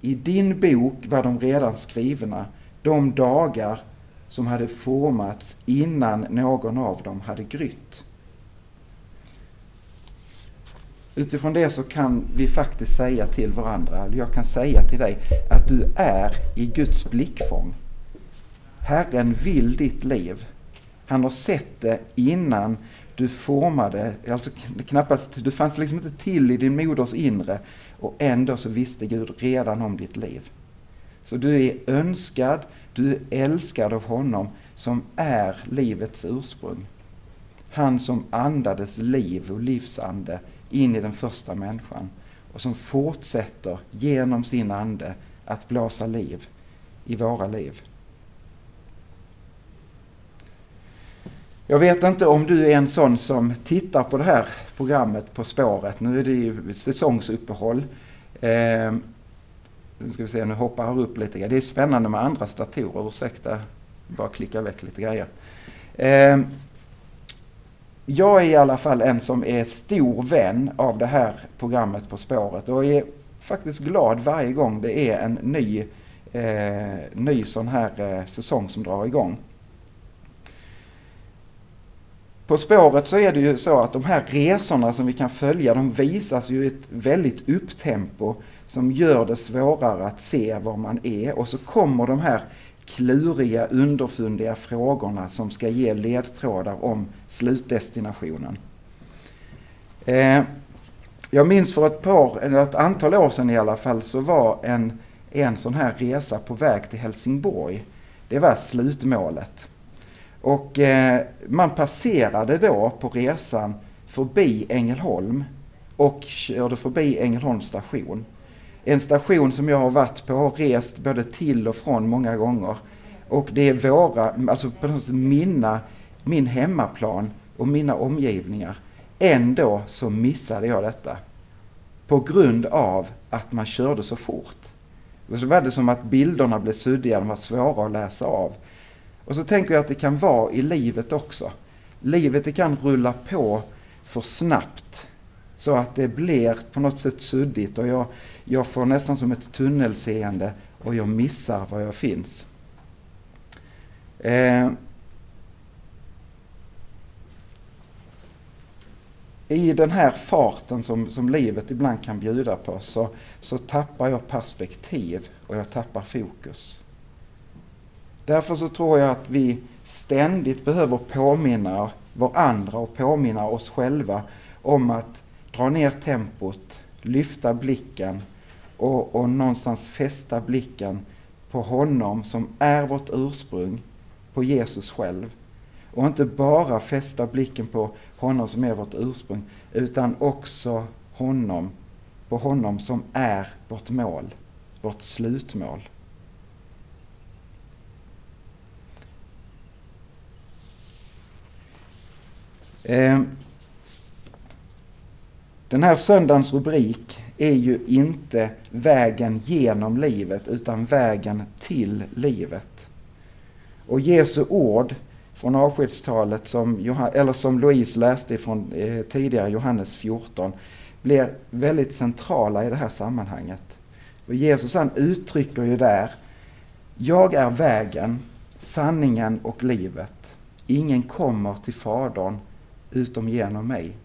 I din bok var de redan skrivna, de dagar som hade formats innan någon av dem hade grytt. Utifrån det så kan vi faktiskt säga till varandra, eller jag kan säga till dig, att du är i Guds blickfång. Herren vill ditt liv. Han har sett det innan du formade, alltså knappast, du fanns liksom inte till i din moders inre och ändå så visste Gud redan om ditt liv. Så du är önskad, du är älskad av honom som är livets ursprung. Han som andades liv och livsande in i den första människan och som fortsätter genom sin ande att blåsa liv i våra liv. Jag vet inte om du är en sån som tittar på det här programmet På spåret. Nu är det ju säsongsuppehåll. Eh, nu ska vi se, nu hoppar jag upp lite grann. Det är spännande med andra datorer, ursäkta, bara klicka väck lite grejer. Eh, jag är i alla fall en som är stor vän av det här programmet På spåret och är faktiskt glad varje gång det är en ny, eh, ny sån här eh, säsong som drar igång. På spåret så är det ju så att de här resorna som vi kan följa, de visas ju i ett väldigt upptempo som gör det svårare att se var man är. Och så kommer de här kluriga, underfundiga frågorna som ska ge ledtrådar om slutdestinationen. Eh, jag minns för ett par, eller ett antal år sedan i alla fall, så var en, en sån här resa på väg till Helsingborg. Det var slutmålet. Och eh, man passerade då på resan förbi Ängelholm och körde förbi Ängelholms station. En station som jag har varit på och rest både till och från många gånger. Och det är våra, alltså på något sätt mina, min hemmaplan och mina omgivningar. Ändå så missade jag detta. På grund av att man körde så fort. Så var det som att bilderna blev suddiga, de var svåra att läsa av. Och så tänker jag att det kan vara i livet också. Livet det kan rulla på för snabbt så att det blir på något sätt suddigt och jag, jag får nästan som ett tunnelseende och jag missar var jag finns. Eh, I den här farten som, som livet ibland kan bjuda på så, så tappar jag perspektiv och jag tappar fokus. Därför så tror jag att vi ständigt behöver påminna varandra och påminna oss själva om att dra ner tempot, lyfta blicken och, och någonstans fästa blicken på honom som är vårt ursprung, på Jesus själv. Och inte bara fästa blicken på honom som är vårt ursprung, utan också honom, på honom som är vårt mål, vårt slutmål. Eh, den här söndagens rubrik är ju inte vägen genom livet utan vägen till livet. Och Jesu ord från avskedstalet som, eller som Louise läste från eh, tidigare Johannes 14 blir väldigt centrala i det här sammanhanget. Och Jesus han uttrycker ju där Jag är vägen, sanningen och livet. Ingen kommer till Fadern utom genom mig.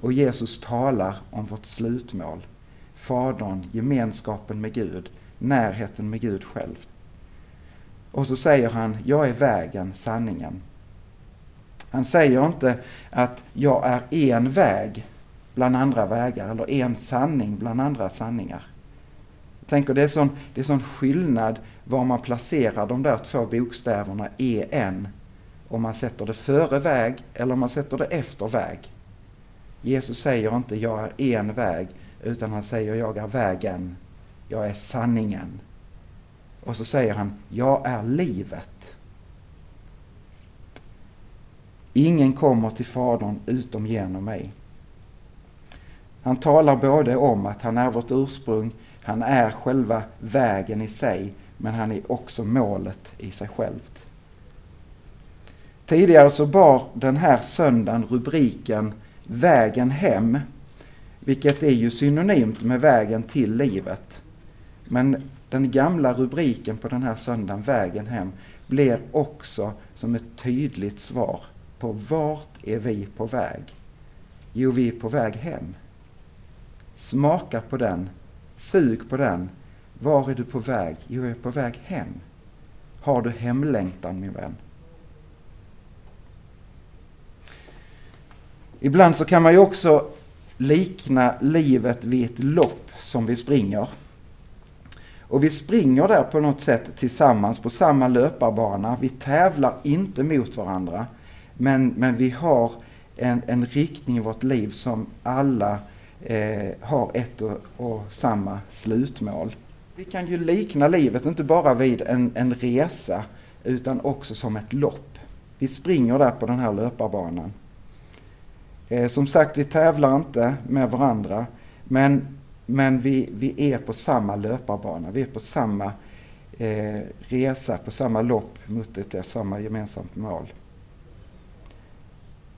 Och Jesus talar om vårt slutmål. Fadern, gemenskapen med Gud, närheten med Gud själv. Och så säger han, jag är vägen, sanningen. Han säger inte att jag är en väg bland andra vägar eller en sanning bland andra sanningar. Jag tänker det är sån, det är sån skillnad var man placerar de där två bokstäverna en om man sätter det före väg eller om man sätter det efter väg. Jesus säger inte jag är en väg utan han säger jag är vägen, jag är sanningen. Och så säger han jag är livet. Ingen kommer till Fadern utom genom mig. Han talar både om att han är vårt ursprung, han är själva vägen i sig, men han är också målet i sig självt. Tidigare så bar den här söndagen rubriken Vägen hem, vilket är ju synonymt med vägen till livet. Men den gamla rubriken på den här söndagen, Vägen hem, blir också som ett tydligt svar på vart är vi på väg? Jo, vi är på väg hem. Smaka på den, sug på den. Var är du på väg? Jo, jag är på väg hem. Har du hemlängtan min vän? Ibland så kan man ju också likna livet vid ett lopp som vi springer. Och vi springer där på något sätt tillsammans på samma löparbana. Vi tävlar inte mot varandra. Men, men vi har en, en riktning i vårt liv som alla eh, har ett och, och, samma slutmål. Vi kan ju likna livet inte bara vid en, en resa utan också som ett lopp. Vi springer där på den här löparbanan. Eh, som sagt, vi tävlar inte med varandra men, men vi, vi är på samma löparbana. Vi är på samma eh, resa, på samma lopp mot ett eh, samma gemensamt mål.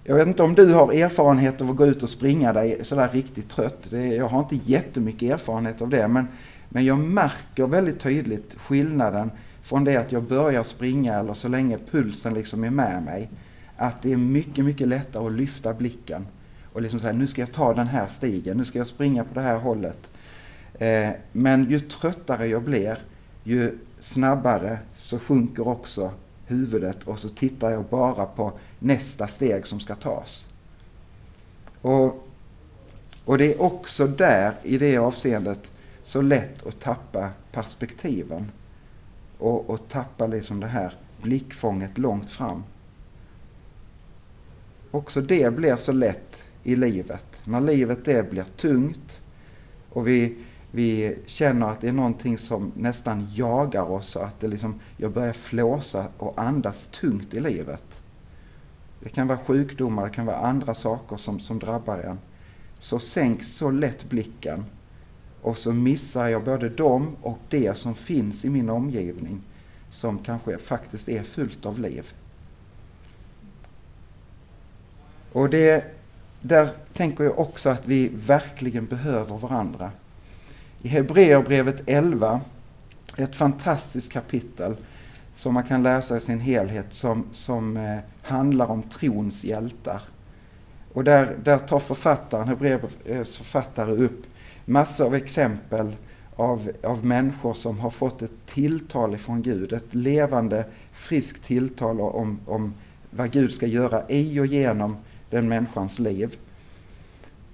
Jag vet inte om du har erfarenhet av att gå ut och springa dig sådär riktigt trött. Det, jag har inte jättemycket erfarenhet av det men, men jag märker väldigt tydligt skillnaden från det att jag börjar springa eller så länge pulsen liksom är med mig. Att det är mycket, mycket lättare att lyfta blicken och liksom säga nu ska jag ta den här stigen, nu ska jag springa på det här hållet. Eh, men ju tröttare jag blir, ju snabbare så sjunker också huvudet och så tittar jag bara på nästa steg som ska tas. Och, och det är också där, i det avseendet, så lätt att tappa perspektiven. Och, och tappa liksom det här blickfånget långt fram. Också det blir så lätt i livet. När livet det blir tungt och vi vi känner att det är någonting som nästan jagar oss att det liksom, jag börjar flåsa och andas tungt i livet. Det kan vara sjukdomar, det kan vara andra saker som, som drabbar en. Så sänks så lätt blicken och så missar jag både dem och det som finns i min omgivning som kanske faktiskt är fullt av liv. Och det, där tänker jag också att vi verkligen behöver varandra i Hebreerbrevet 11, ett fantastiskt kapitel som man kan läsa i sin helhet som, som eh, handlar om trons hjältar. Och där, där tar författaren, Hebreerbrevets författare upp massor av exempel av, av människor som har fått ett tilltal ifrån Gud, ett levande, friskt tilltal om, om vad Gud ska göra i och genom den människans liv.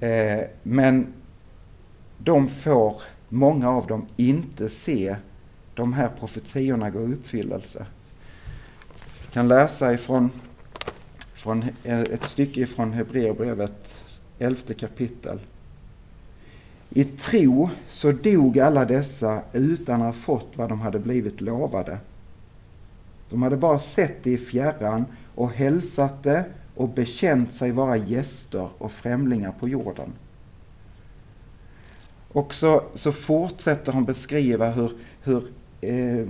Eh, men de får många av dem inte se de här profetiorna gå i uppfyllelse. Jag kan läsa ifrån från eh, ett stycke från Hebreerbrevet, elfte kapitel. I tro så dog alla dessa utan att ha fått vad de hade blivit lovade. De hade bara sett det i fjärran och hälsat det och bekänt sig vara gäster och främlingar på jorden. Och så, så fortsätter hon beskriva hur, hur eh,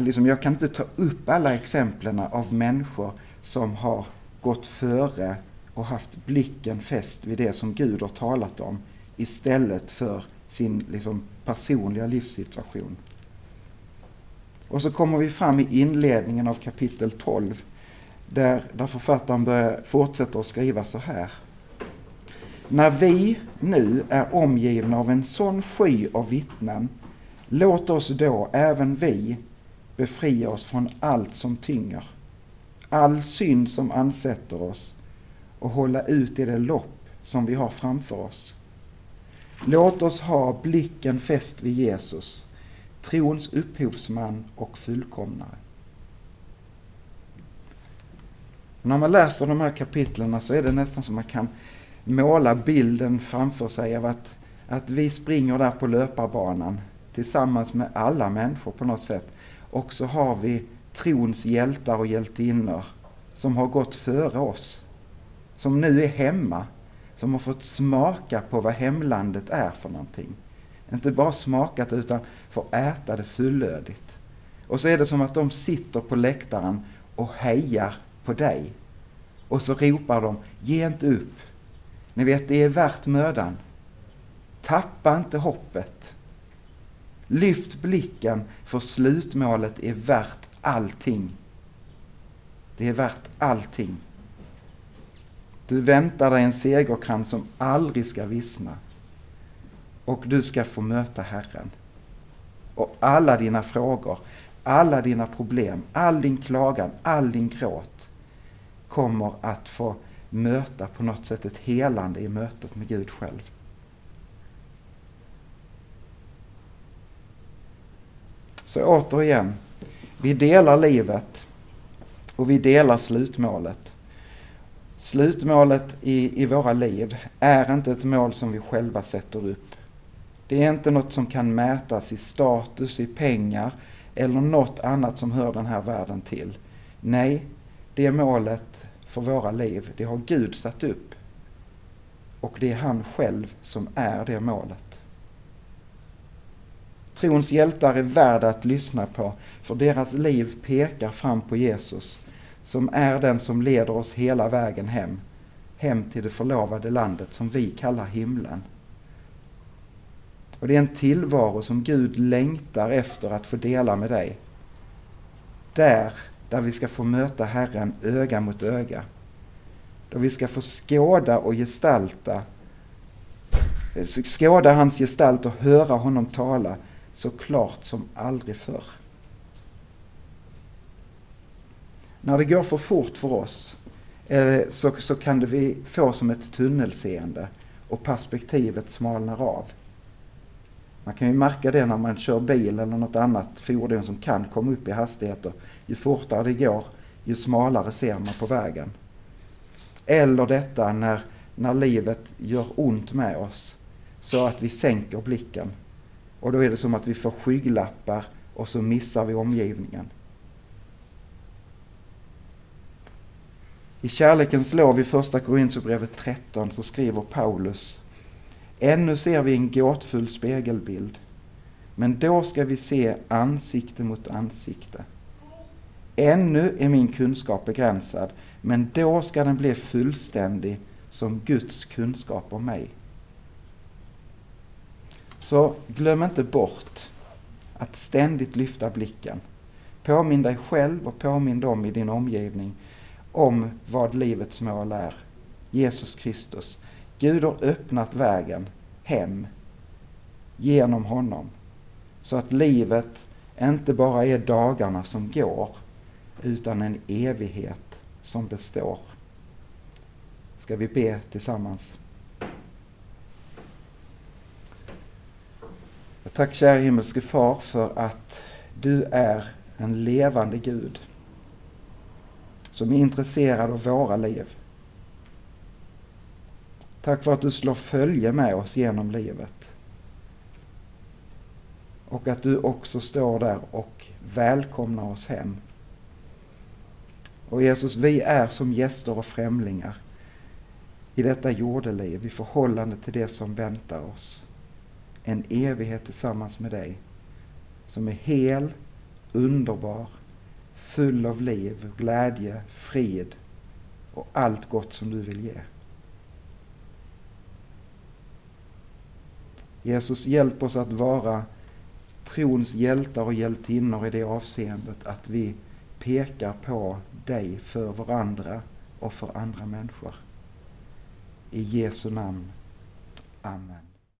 liksom, jag kan inte ta upp alla exemplen av människor som har gått före och haft blicken fäst vid det som Gud har talat om istället för sin liksom, personliga livssituation. Och så kommer vi fram i inledningen av kapitel 12 där, där författaren börjar, fortsätter att skriva så här. När vi nu är omgivna av en sån sky av vittnen, låt oss då även vi befria oss från allt som tynger, all synd som ansätter oss och hålla ut i det lopp som vi har framför oss. Låt oss ha blicken fäst vid Jesus, trons upphovsman och fullkomnare. När man läser de här kapitlen så är det nästan som man kan måla bilden framför sig av att, att vi springer där på löparbanan tillsammans med alla människor på något sätt. Och så har vi trons hjältar och hjältinnor som har gått före oss. Som nu är hemma. Som har fått smaka på vad hemlandet är för någonting. Inte bara smakat utan får äta det fullödigt. Och så är det som att de sitter på läktaren och hejar på dig. Och så ropar de, ge inte upp, ni vet, det är värt mödan. Tappa inte hoppet. Lyft blicken för slutmålet är värt allting. Det är värt allting. Du väntar dig en segerkrans som aldrig ska vissna. Och du ska få möta Herren. Och alla dina frågor, alla dina problem, all din klagan, all din gråt kommer att få möta på något sätt ett helande i mötet med Gud själv. Så återigen, vi delar livet och vi delar slutmålet. Slutmålet i, i våra liv är inte ett mål som vi själva sätter upp. Det är inte något som kan mätas i status, i pengar eller något annat som hör den här världen till. Nej, det målet för våra liv, det har Gud satt upp. Och det är han själv som är det målet. Trons hjältar är värda att lyssna på, för deras liv pekar fram på Jesus, som är den som leder oss hela vägen hem, hem till det förlovade landet som vi kallar himlen. Och det är en tillvaro som Gud längtar efter att få dela med dig. Där, där vi ska få möta Herren öga mot öga. Då vi ska få skåda och gestalta, skåda hans gestalt och höra honom tala så klart som aldrig förr. När det går för fort för oss så, så kan det vi få som ett tunnelseende och perspektivet smalnar av. Man kan ju märka det när man kör bil eller något annat fordon som kan komma upp i hastigheter. Ju fortare det går, ju smalare ser man på vägen. Eller detta när, när livet gör ont med oss så att vi sänker blicken. Och då är det som att vi får skygglappar och så missar vi omgivningen. I kärlekens lov i första Korinthierbrevet 13 så skriver Paulus Ännu ser vi en gåtfull spegelbild, men då ska vi se ansikte mot ansikte. Ännu är min kunskap begränsad, men då ska den bli fullständig som Guds kunskap om mig. Så glöm inte bort att ständigt lyfta blicken. Påminn dig själv och påminn dem i din omgivning om vad livets mål är. Jesus Kristus. Gud har öppnat vägen hem genom honom. Så att livet inte bara är dagarna som går utan en evighet som består. Ska vi be tillsammans? Tack kära himmelske far för att du är en levande Gud som är intresserad av våra liv. Tack för att du slår följe med oss genom livet. Och att du också står där och välkomnar oss hem. Och Jesus, vi är som gäster och främlingar i detta jordeliv i förhållande till det som väntar oss. En evighet tillsammans med dig som är hel, underbar, full av liv, glädje, frid och allt gott som du vill ge. Jesus, hjälp oss att vara trons hjältar och hjältinnor i det avseendet att vi pekar på dig för varandra och för andra människor. I Jesu namn. Amen.